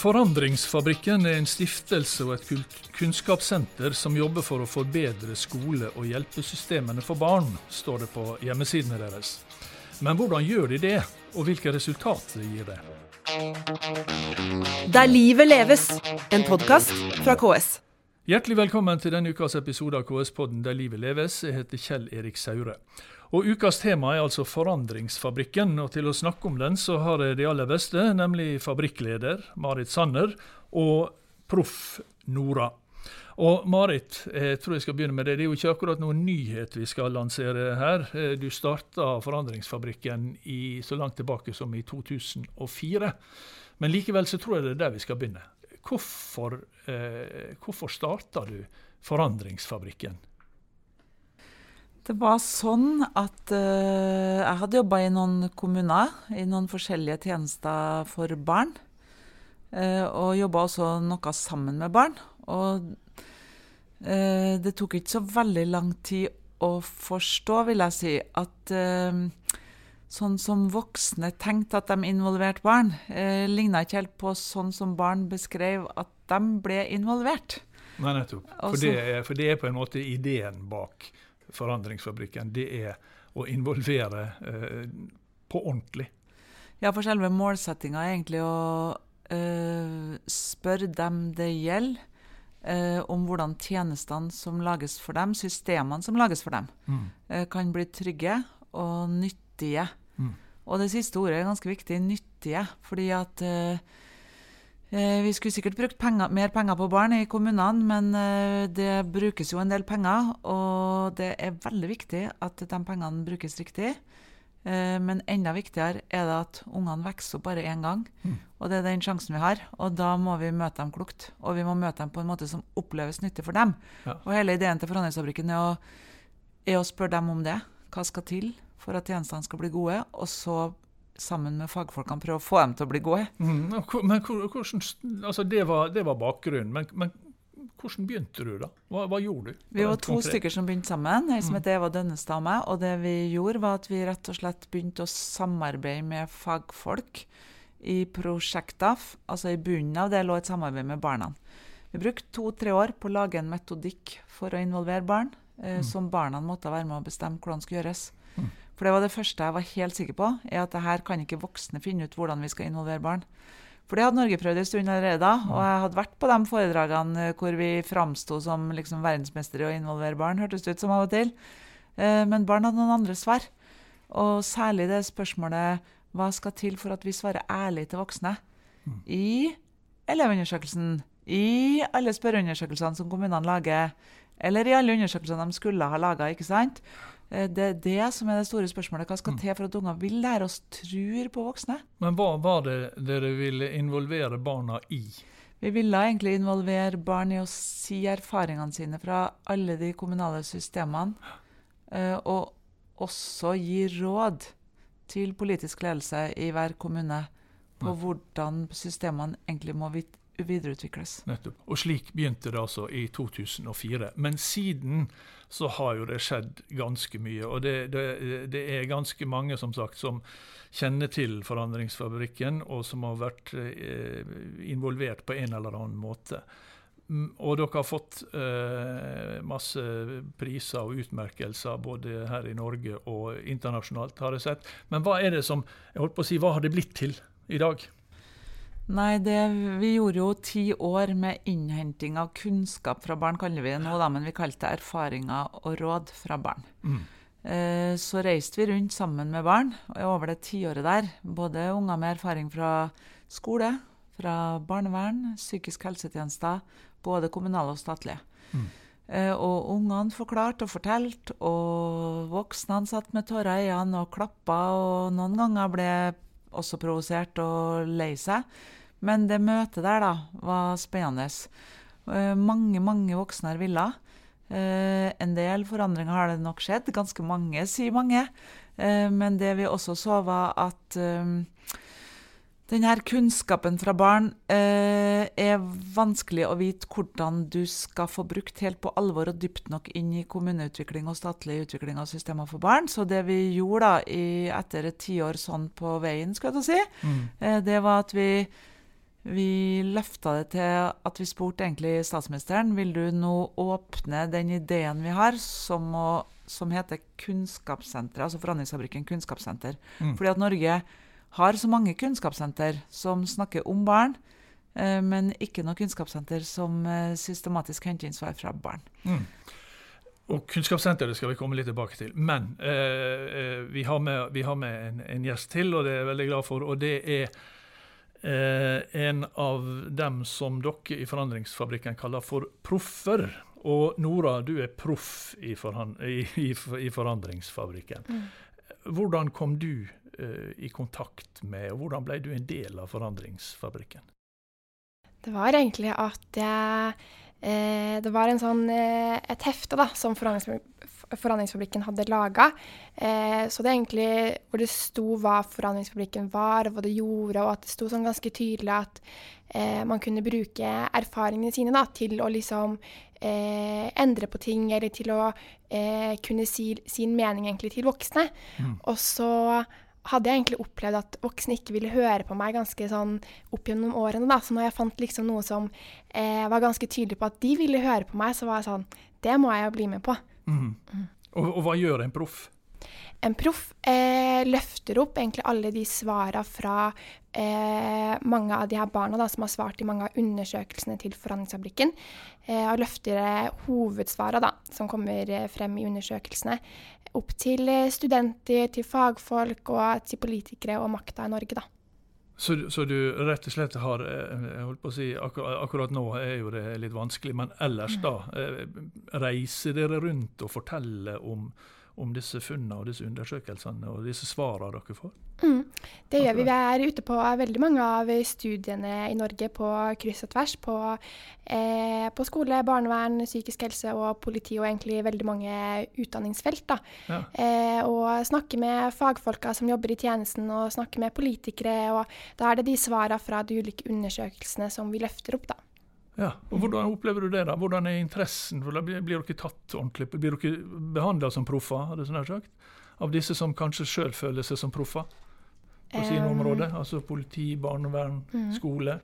Forandringsfabrikken er en stiftelse og et kunnskapssenter som jobber for å forbedre skole- og hjelpesystemene for barn, står det på hjemmesidene deres. Men hvordan gjør de det, og hvilke resultater gir det? Der livet leves, en podkast fra KS. Hjertelig velkommen til denne ukas episode av KS-podden Der livet leves. Jeg heter Kjell Erik Saure. Og Ukas tema er altså Forandringsfabrikken. og Til å snakke om den så har jeg de aller beste, nemlig fabrikkleder Marit Sanner og proff Nora. Og Marit, jeg tror jeg skal begynne med det. Det er jo ikke akkurat noen nyhet vi skal lansere her. Du starta Forandringsfabrikken i, så langt tilbake som i 2004. Men likevel så tror jeg det er der vi skal begynne. Hvorfor, eh, hvorfor starta du Forandringsfabrikken? Det var sånn at uh, jeg hadde jobba i noen kommuner, i noen forskjellige tjenester for barn. Uh, og jobba også noe sammen med barn. Og uh, det tok ikke så veldig lang tid å forstå, vil jeg si, at sånn som voksne tenkte at de involverte barn, uh, ligna ikke helt på sånn som barn beskrev at de ble involvert. Nei, nettopp. For, det for det er på en måte ideen bak Forandringsfabrikken, det er å involvere eh, på ordentlig. Ja, for selve målsettinga er egentlig å eh, spørre dem det gjelder, eh, om hvordan tjenestene som lages for dem, systemene som lages for dem, mm. Eh, kan bli trygge og nyttige. Mm. Og det siste ordet er ganske viktig, nyttige. fordi at eh, Eh, vi skulle sikkert brukt penger, mer penger på barn i kommunene, men eh, det brukes jo en del penger. Og det er veldig viktig at de pengene brukes riktig. Eh, men enda viktigere er det at ungene vokser opp bare én gang. Mm. Og det er den sjansen vi har. Og da må vi møte dem klokt. Og vi må møte dem på en måte som oppleves nyttig for dem. Ja. Og hele ideen til Forhandlingsfabrikken er, er å spørre dem om det. Hva skal til for at tjenestene skal bli gode? Og så sammen med fagfolkene prøve å få dem til å bli gode. Mm, men hvordan, altså det, var, det var bakgrunnen. Men, men, hvordan begynte du, da? Hva, hva gjorde du? Vi var to konkret? stykker som begynte sammen. Ei som heter het Eva Dønnestad og meg. Og det vi gjorde, var at vi rett og slett begynte å samarbeide med fagfolk i prosjekter. Altså i bunnen av det lå et samarbeid med barna. Vi brukte to-tre år på å lage en metodikk for å involvere barn, eh, mm. som barna måtte være med å bestemme hvordan skulle gjøres. Mm. For det var det første jeg var helt sikker på, er at det her kan ikke voksne finne ut hvordan vi skal involvere barn. For det hadde Norge prøvd en stund allerede da, og jeg hadde vært på de foredragene hvor vi framsto som liksom verdensmestere i å involvere barn, hørtes det ut som av og til. Eh, men barn hadde noen andre svar. Og særlig det spørsmålet hva skal til for at vi svarer ærlig til voksne? Mm. I Elevundersøkelsen, i alle spørreundersøkelsene som kommunene lager, eller i alle undersøkelsene de skulle ha laga, ikke sant? Eh, det er det som er det store spørsmålet. Hva skal mm. til for at unger vil lære oss tror på voksne? Men hva var det dere ville involvere barna i? Vi ville egentlig involvere barn i å si erfaringene sine fra alle de kommunale systemene. Eh, og også gi råd til politisk ledelse i hver kommune på hvordan systemene egentlig må videreutvikles. Nettopp. Og slik begynte det altså i 2004. Men siden så har jo det skjedd ganske mye. Og det, det, det er ganske mange som sagt som kjenner til Forandringsfabrikken, og som har vært eh, involvert på en eller annen måte. Og dere har fått eh, masse priser og utmerkelser både her i Norge og internasjonalt, har jeg sett. Men hva er det som jeg holdt på å si, hva har det blitt til i dag? Nei, det, vi gjorde jo ti år med innhenting av kunnskap fra barn, kaller vi det nå, da, men vi kalte det erfaringer og råd fra barn. Mm. Eh, så reiste vi rundt sammen med barn over det tiåret der. Både unger med erfaring fra skole, fra barnevern, psykisk helsetjenester, både kommunale og statlige. Mm. Eh, og ungene forklarte og fortalte, og voksne satt med tårer i øynene og klappa, og noen ganger ble også provosert og lei seg. Men det møtet der da, var spennende. Uh, mange, mange voksne har villet. Uh, en del forandringer har det nok skjedd. Ganske mange, sier mange. Uh, men det vi også så, var at denne kunnskapen fra barn er vanskelig å vite hvordan du skal få brukt helt på alvor og dypt nok inn i kommuneutvikling og statlig utvikling av systemer for barn. Så det vi gjorde da, i, etter et tiår sånn på veien, skal jeg si, mm. det var at vi Vi løfta det til at vi spurte egentlig statsministeren vil du nå åpne den ideen vi har, som, å, som heter Kunnskapssenteret, altså Forandringsfabrikken kunnskapssenter. Mm. Fordi at Norge har så mange kunnskapssenter som snakker om barn, eh, men ikke noe kunnskapssenter som eh, systematisk henter inn svar fra barn. Mm. Og Kunnskapssenteret skal vi komme litt tilbake til. Men eh, eh, vi har med, vi har med en, en, gjest til, og det er jeg veldig glad for. Og det er eh, en av dem som dere i Forandringsfabrikken kaller for proffer. Og Nora, du er proff i, i, i, i Forandringsfabrikken. Mm. Hvordan kom du eh, i kontakt med, og hvordan ble du en del av Forandringsfabrikken? Det var egentlig at jeg Eh, det var sånn, eh, et hefte da, som Forandringsfabrikken hadde laga. Eh, så det egentlig hvor det sto hva Forandringsfabrikken var, og hva det gjorde, og at det sto sånn ganske tydelig at eh, man kunne bruke erfaringene sine da, til å liksom eh, endre på ting, eller til å eh, kunne si sin mening egentlig til voksne. Mm. Og så hadde jeg egentlig opplevd at voksne ikke ville høre på meg ganske sånn opp gjennom årene. da, Så når jeg fant liksom noe som eh, var ganske tydelig på at de ville høre på meg, så var jeg sånn Det må jeg jo bli med på. Mm. Mm. Og, og, hva gjør en proff? En proff eh, løfter opp egentlig alle de svara fra eh, mange av de her barna da, som har svart i mange av undersøkelsene til Forhandlingsfabrikken. Eh, og løfter hovedsvara da, som kommer eh, frem i undersøkelsene, opp til eh, studenter, til fagfolk og til politikere og makta i Norge. da. Så, så, du rett og slett har eh, holdt på å si, akkurat, akkurat nå er jo det litt vanskelig, men ellers da reiser dere rundt og forteller om om disse funnene og disse undersøkelsene og disse svarene dere får? Mm, det gjør vi. Vi er ute på veldig mange av studiene i Norge på kryss og tvers. På, eh, på skole, barnevern, psykisk helse og politi, og egentlig veldig mange utdanningsfelt. Da. Ja. Eh, og snakke med fagfolka som jobber i tjenesten, og snakke med politikere. og Da er det de svarene fra de ulike undersøkelsene som vi løfter opp. da. Ja, og Hvordan opplever du det? da? Hvordan er interessen? Blir, blir dere tatt ordentlig? Blir dere behandla som proffer, sånn sagt? Av disse som kanskje sjøl føler seg som proffer på sine um, områder? Altså politi, barnevern, mm. skole?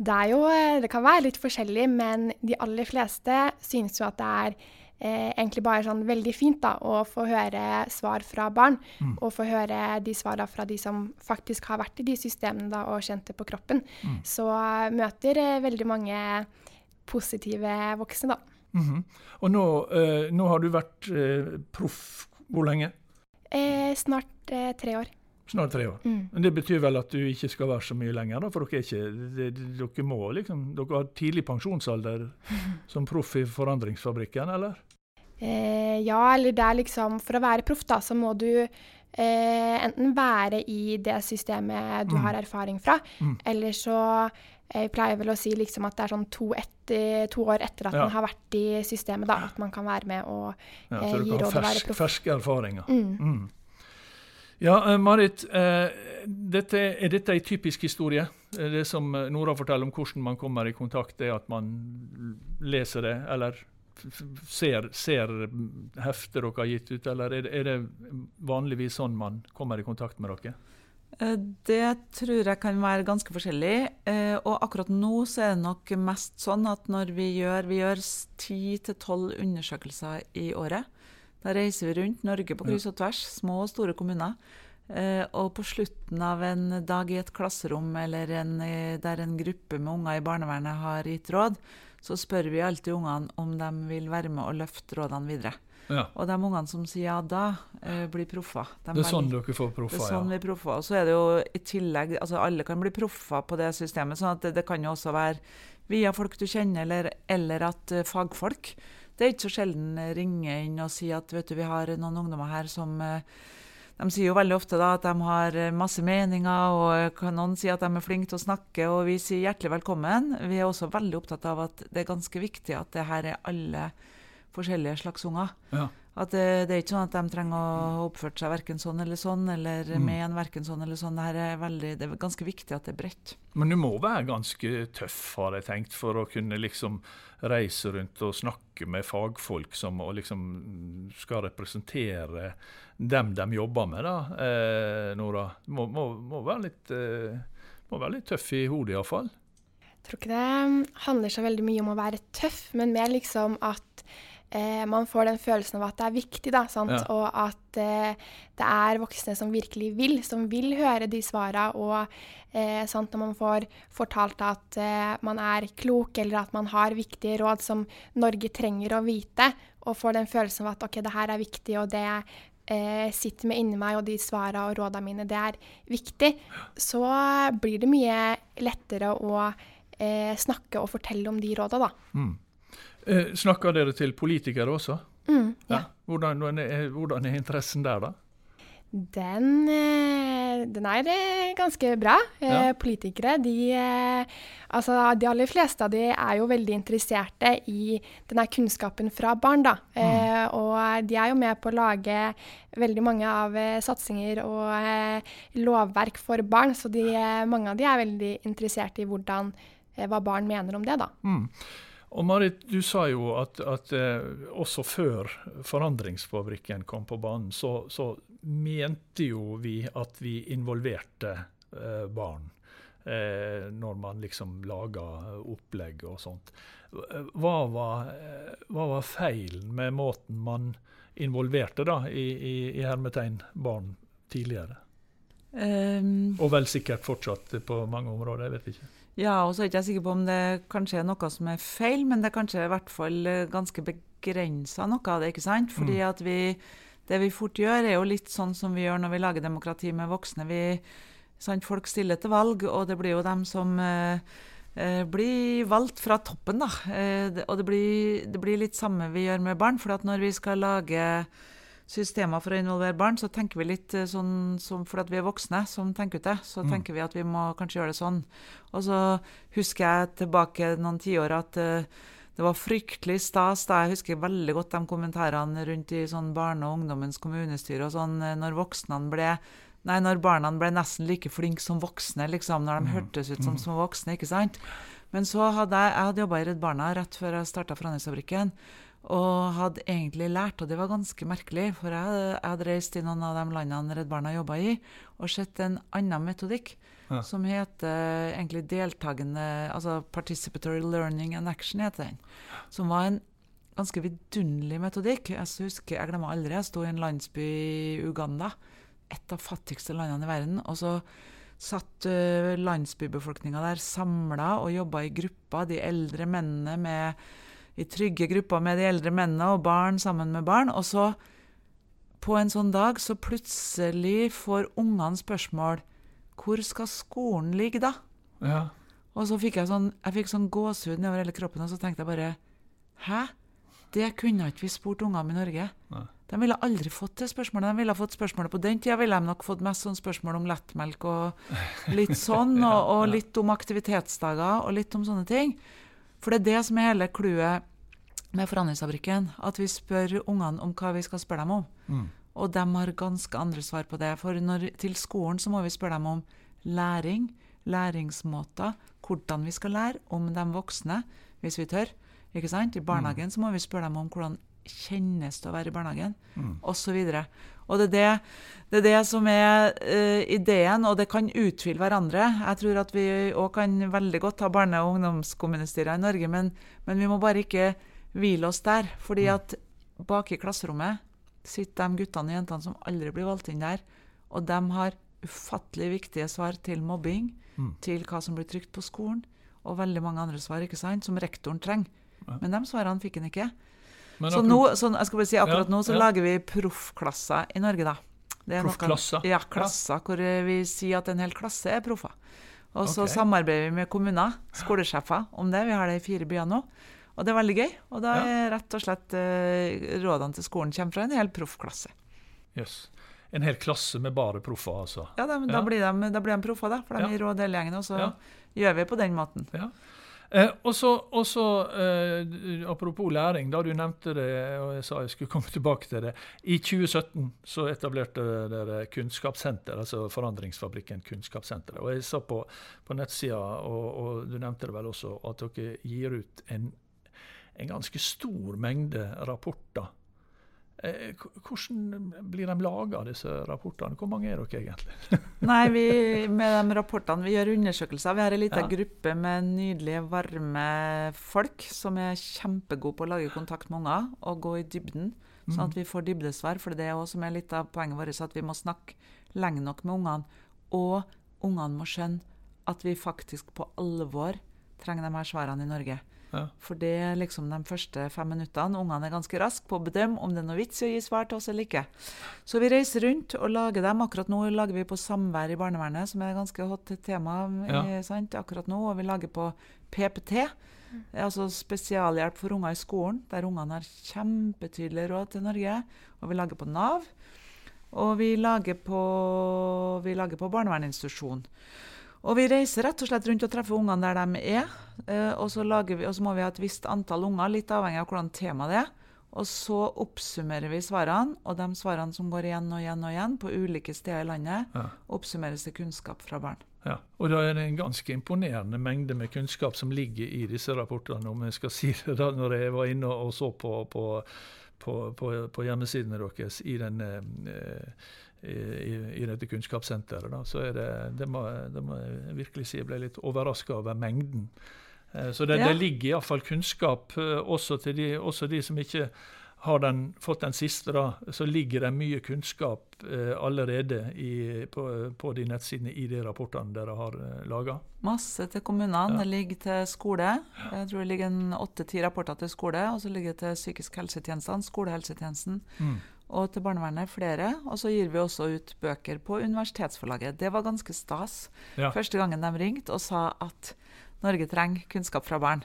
Det, er jo, eh, det kan være litt forskjellig, men de aller fleste synes jo at det er eh, egentlig bare sånn veldig fint da, å få høre svar fra barn. Mm. Og få høre de svarene fra de som faktisk har vært i de systemene da, og kjent det på kroppen. Mm. Så uh, møter eh, veldig mange positive voksne, da. Mm -hmm. Og nå, eh, nå, har du vært proff hvor lenge? snart tre år. Snart tre år. Mm. Men Det betyr vel at du ikke skal være så mye lenger? da, For dere, ikke, dere må liksom, dere har tidlig pensjonsalder som proff i Forandringsfabrikken, eller? Eh, ja, eller det er liksom For å være proff, da, så må du eh, enten være i det systemet du mm. har erfaring fra, mm. eller så jeg eh, pleier vel å si liksom at det er sånn to, etter, to år etter at ja. man har vært i systemet, da, at man kan være med og ja, eh, gi råd og være proff. Ferske erfaringer. Mm. Ja, uh, Marit. Uh, dette, er dette en typisk historie? Det som Nora forteller om hvordan man kommer i kontakt, er at man leser det, eller ser, ser hefter dere har gitt ut, eller er det, er det, vanligvis sånn man kommer i kontakt med dere? Eh, det tror jeg kan være ganske forskjellig. Eh, og akkurat nå så er det nok mest sånn at når vi gjør vi gjør 10-12 undersøkelser i året. Da reiser vi rundt Norge på kryss og tvers, små og store kommuner. Eh, og på slutten av en dag i et klasserom eller en, der en gruppe med unger i barnevernet har gitt råd, så spør vi alltid ungene om de vil være med og løfte rådene videre. Ja. Og de ungene som sier ja da, eh, blir proffer. De det er sånn dere får proffer, det er sånn ja. vi proffer. Og så er det jo i tillegg altså Alle kan bli proffer på det systemet. sånn at det, det kan jo også være via folk du kjenner, eller, eller at fagfolk Det er ikke så sjelden ringer inn og sier at vet du, vi har noen ungdommer her som uh, de sier jo veldig ofte da at de har eh, masse meninger, og noen sier at de er flinke til å snakke, og vi sier hjertelig velkommen. Vi er også veldig opptatt av at det er ganske viktig at det her er alle forskjellige slags unger. Ja. At det, det, er ikke sånn at de trenger å ha oppført seg verken sånn eller sånn, eller mm. med en verken sånn eller sånn. Det, er veldig, det er ganske viktig at det er bredt. Men du må være ganske tøff, har jeg tenkt, for å kunne liksom reise rundt og snakke med fagfolk som liksom skal representere dem de jobber med, da, eh, Nora. Må, må, må være litt eh, Må være litt tøff i hodet iallfall. Jeg tror ikke det handler så veldig mye om å være tøff, men mer liksom at eh, man får den følelsen av at det er viktig, da, sant? Ja. og at eh, det er voksne som virkelig vil, som vil høre de svara, og eh, sant? når man får fortalt at eh, man er klok, eller at man har viktige råd som Norge trenger å vite, og får den følelsen av at OK, det her er viktig, og det eh, sitter med inni meg, og de svara og råda mine, det er viktig, så blir det mye lettere å eh, snakke og fortelle om de råda, da. Mm. Eh, snakker dere til politikere også? Mm, ja. Hvordan, hvordan hvordan er interessen der, da? Den, eh, den er eh, ganske bra. Ja. Politikere, de Altså, de aller fleste av de er jo veldig interesserte i denne kunnskapen fra barn, da. Eh, og de er jo med på å lage veldig mange av satsinger og lovverk for barn, så de, mange av de er veldig interessert i hvordan, hva barn mener om det, da. Mm. Og Marit, du sa jo at, at eh, også før Forandringsfabrikken kom på banen, så, så mente jo vi at vi involverte eh, barn. Eh, når man liksom laga opplegg og sånt. Hva var, eh, hva var feilen med måten man involverte da, i, i, i hermetegn barn tidligere? Um, Og vel sikkert fortsatt på mange områder, jeg vet ikke. Ja, og så er jeg ikke sikker på om det kanskje er noe som er feil, men det er kanskje i hvert fall eh, ganske begrensa noe av det, ikke sant? Fordi Mm. at vi, det vi fort gjør, er jo litt sånn som vi gjør når vi lager demokrati med voksne. Vi, sant, folk stiller til valg, og det blir jo dem som eh, eh, blir valgt fra toppen, da. Eh, og det blir, det blir litt samme vi gjør med barn, for at når vi skal lage systemer for å involvere barn, så tenker vi litt eh, sånn som for at vi er voksne som tenker ut det, så Mm. tenker vi at vi må kanskje gjøre det sånn. Og så husker jeg tilbake noen tiår at eh, det var fryktelig stas. da Jeg husker veldig godt de kommentarene rundt i sånn barne- og ungdommens kommunestyre og sånn, eh, når voksne ble Nei, når barna ble nesten like flinke som voksne, liksom, når de Mm. hørtes ut som små voksne, ikke sant. Men så hadde jeg, jeg hadde jobba i Redd Barna rett før jeg starta Forandringsfabrikken, og hadde egentlig lært, og det var ganske merkelig, for jeg, jeg hadde reist i noen av de landene Redd Barna jobba i, og sett en annen metodikk Ja. som heter egentlig deltakende Altså Participatory Learning and Action, heter den. Som var en ganske vidunderlig metodikk. Jeg husker, jeg glemmer aldri, jeg sto i en landsby i Uganda, et av fattigste landene i verden, og så satt uh, landsbybefolkninga der samla og jobba i grupper, de eldre mennene med i trygge grupper med de eldre mennene og barn sammen med barn. Og så, på en sånn dag, så plutselig får ungene spørsmål Hvor skal skolen ligge, da? Ja. Og så fikk jeg sånn, jeg fikk sånn gåsehud nedover hele kroppen, og så tenkte jeg bare Hæ? Det kunne ikke vi spurt ungene i Norge. Nei. De ville aldri fått det spørsmålet. De ville fått spørsmålet på den tida ville de nok fått mest sånn spørsmål om lettmelk og litt sånn, og, og litt om aktivitetsdager og litt om sånne ting. For det er det som er hele clouet med Forandringsfabrikken. At vi spør ungene om hva vi skal spørre dem om. Mm. Og de har ganske andre svar på det. For når, til skolen så må vi spørre dem om læring, læringsmåter, hvordan vi skal lære, om de voksne, hvis vi tør. Ikke sant? I barnehagen så må vi spørre dem om hvordan kjennes det å være i barnehagen, Mm. osv. Og det er det, det er det som er uh, ideen, og det kan utfylle hverandre. Jeg tror at vi òg kan veldig godt ha barne- og ungdomskommunestyrer i Norge, men, men vi må bare ikke hvile oss der. fordi at bak i klasserommet sitter de guttene og jentene som aldri blir valgt inn der, og de har ufattelig viktige svar til mobbing, Mm. til hva som blir trygt på skolen, og veldig mange andre svar ikke sant, som rektoren trenger. Ja. Men de svarene fikk han ikke. Men Så nå, så jeg skal bare si akkurat Ja, nå så ja. lager vi proffklasser i Norge, da. Er Proffklasser? Ja, klasser hvor eh, vi sier at en hel klasse er proffer. Og så okay. samarbeider vi med kommuner, skolesjefer, om det. Vi har det i fire byer nå. Og det er veldig gøy. Og da er rett og slett eh, rådene til skolen kommer fra en hel proffklasse. Yes. En hel klasse med bare proffer, altså. Ja, da, Ja. da, blir de, da blir de proffer, da. For de Ja. er i råd hele gjengen. Og så Ja. gjør vi på den måten. Ja. Eh, og så, eh, Apropos læring, da du nevnte det, og jeg sa jeg skulle komme tilbake til det. I 2017 så etablerte dere Kunnskapssenter, altså Forandringsfabrikken Kunnskapssenter. Og jeg så på, på nettsida, og, og du nevnte det vel også, at dere gir ut en, en ganske stor mengde rapporter. Eh, hvordan blir de laga, disse rapportene? Hvor mange er dere egentlig? Nei, vi, med de rapportene, vi gjør undersøkelser. Vi har en liten Ja. gruppe med nydelige, varme folk som er kjempegode på å lage kontakt med unger og gå i dybden, sånn at vi får dybdesvar. For det er også som er litt av poenget vårt, at vi må snakke lenge nok med ungene. Og ungene må skjønne at vi faktisk på alvor trenger de her svarene i Norge. Ja. For det er liksom de første fem minuttene. Ungene er ganske raske på å bedømme om det er noe vits i å gi svar til oss eller ikke. Så vi reiser rundt og lager dem. Akkurat nå lager vi på samvær i barnevernet, som er et ganske hot tema Ja. eh, sant? akkurat nå. Og vi lager på PPT, altså spesialhjelp for unger i skolen, der ungene har kjempetydelige råd til Norge. Og vi lager på Nav. Og vi lager på, vi lager på barnevernsinstitusjon. Og vi reiser rett og slett rundt og treffer ungene der de er. eh, og, så lager vi, og så må vi ha et visst antall unger, litt avhengig av hvordan temaet det er. Og så oppsummerer vi svarene, og de svarene som går igjen og igjen og igjen på ulike steder i landet, Ja. oppsummeres til kunnskap fra barn. Ja, og da er det en ganske imponerende mengde med kunnskap som ligger i disse rapportene, om jeg skal si det da når jeg var inne og så på, på, på, på, på hjemmesidene deres i, den, eh, i, i dette kunnskapssenteret. Da. Så det, det, må, det må jeg virkelig si jeg ble litt overraska over mengden. Eh, Så det, Ja. det ligger iallfall kunnskap eh, også til de, også de som ikke har den, fått den siste, da, så ligger det mye kunnskap eh, allerede i, på, på de nettsidene i de rapportene dere har eh, laga. Masse til kommunene. Ja. Det ligger til skole. Jeg tror det ligger en åtte-ti rapporter til skole. Og så ligger det til psykisk helsetjenestene, skolehelsetjenesten. Og til barnevernet flere. Og så gir vi også ut bøker på universitetsforlaget. Det var ganske stas. Ja. Første gangen de ringte og sa at Norge trenger kunnskap fra barn.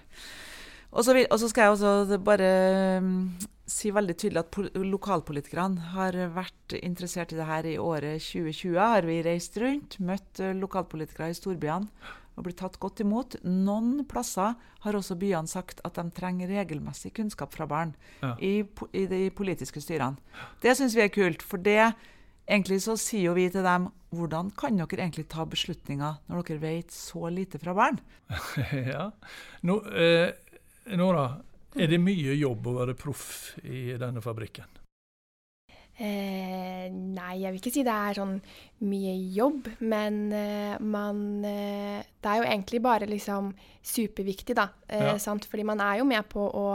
Og så, vil, og så skal jeg også bare mm, si veldig tydelig at lokalpolitikerne har vært interessert i det her i året 2020. Har vi reist rundt, møtt eh, lokalpolitikere i storbyene og blitt tatt godt imot. Noen plasser har også byene sagt at de trenger regelmessig kunnskap fra barn Ja. i, i de politiske styrene. Det syns vi er kult, for det egentlig så sier jo vi til dem hvordan kan dere egentlig ta beslutninger når dere vet så lite fra barn? ja. Nå, eh, Nora, er det mye jobb å være proff i denne fabrikken? Eh, nei, jeg vil ikke si det er sånn mye jobb, men eh, man eh, Det er jo egentlig bare liksom superviktig, da. Eh, Ja. sant? Fordi man er jo med på å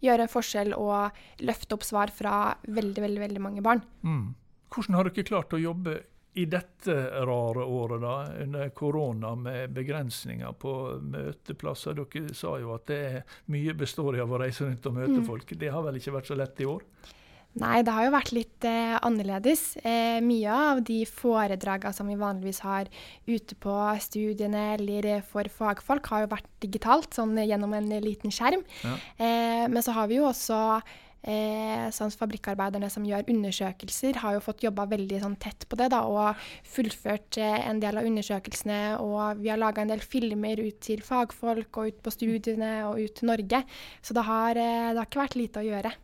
gjøre en forskjell og løfte opp svar fra veldig, veldig, veldig mange barn. Mm. Hvordan har dere klart å jobbe i dette rare året, da, under korona, med begrensninger på møteplasser? Dere sa jo at det er mye består i av å reise rundt og møte folk. Det har vel ikke vært så lett i år? Nei, det har jo vært litt eh, annerledes. Eh, mye av de foredragene som vi vanligvis har ute på studiene eller eh, for fagfolk, har jo vært digitalt, sånn eh, gjennom en eh, liten skjerm. Ja. Eh, men så har vi jo også eh, sånn fabrikkarbeiderne som gjør undersøkelser, har jo fått jobba veldig sånn, tett på det da, og fullført eh, en del av undersøkelsene. Og vi har laga en del filmer ut til fagfolk og ut på studiene og ut til Norge. Så det har, eh, det har ikke vært lite å gjøre.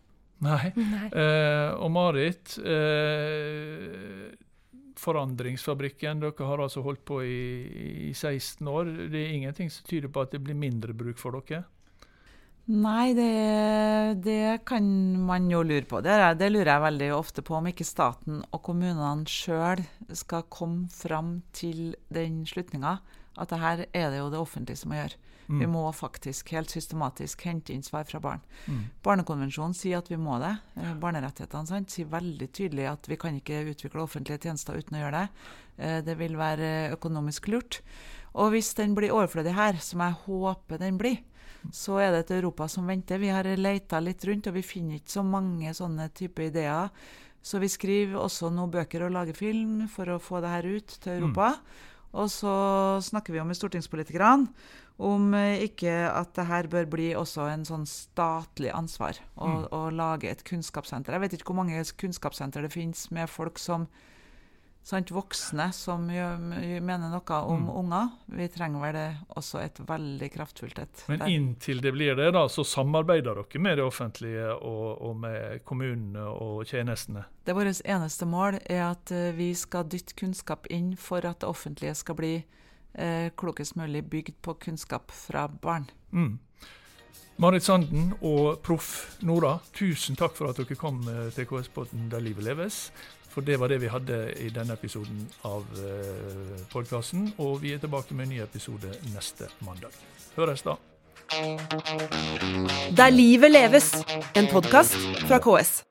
Nei. Nei. Eh, og Marit, eh, Forandringsfabrikken, dere har altså holdt på i, i 16 år. Det er ingenting som tyder på at det blir mindre bruk for dere? Nei, det, det kan man jo lure på. Det, det lurer jeg veldig ofte på, om ikke staten og kommunene sjøl skal komme fram til den slutninga at det her er det jo det offentlige som må gjøre. Vi må faktisk helt systematisk hente inn svar fra barn. Mm. Barnekonvensjonen sier at vi må det. Eh, Barnerettighetene sant, sier veldig tydelig at vi kan ikke utvikle offentlige tjenester uten å gjøre det. Eh, Det vil være økonomisk lurt. Og hvis den blir overflødig her, som jeg håper den blir, så er det et Europa som venter. Vi har leita litt rundt, og vi finner ikke så mange sånne type ideer. Så vi skriver også noen bøker og lager film for å få det her ut til Europa. Og så snakker vi om med stortingspolitikerne om eh, ikke at det her bør bli også en sånn statlig ansvar å, å lage et kunnskapssenter. Jeg vet ikke hvor mange kunnskapssenter det finnes med folk som sant, voksne som jo, mener noe om unger. Vi trenger vel det også et veldig kraftfullt et. Men der. inntil det blir det, da, så samarbeider dere med det offentlige og, og med kommunene og tjenestene? Det Vårt eneste mål er at eh, vi skal dytte kunnskap inn for at det offentlige skal bli eh, klokest mulig bygd på kunnskap fra barn. Mm. Marit Sanden og proff Nora, tusen takk for at dere kom eh, til KS-båten Der livet leves. For det var det vi hadde i denne episoden av uh, podkasten. Og vi er tilbake med en ny episode neste mandag. Høres da. Der livet leves, en podkast fra KS.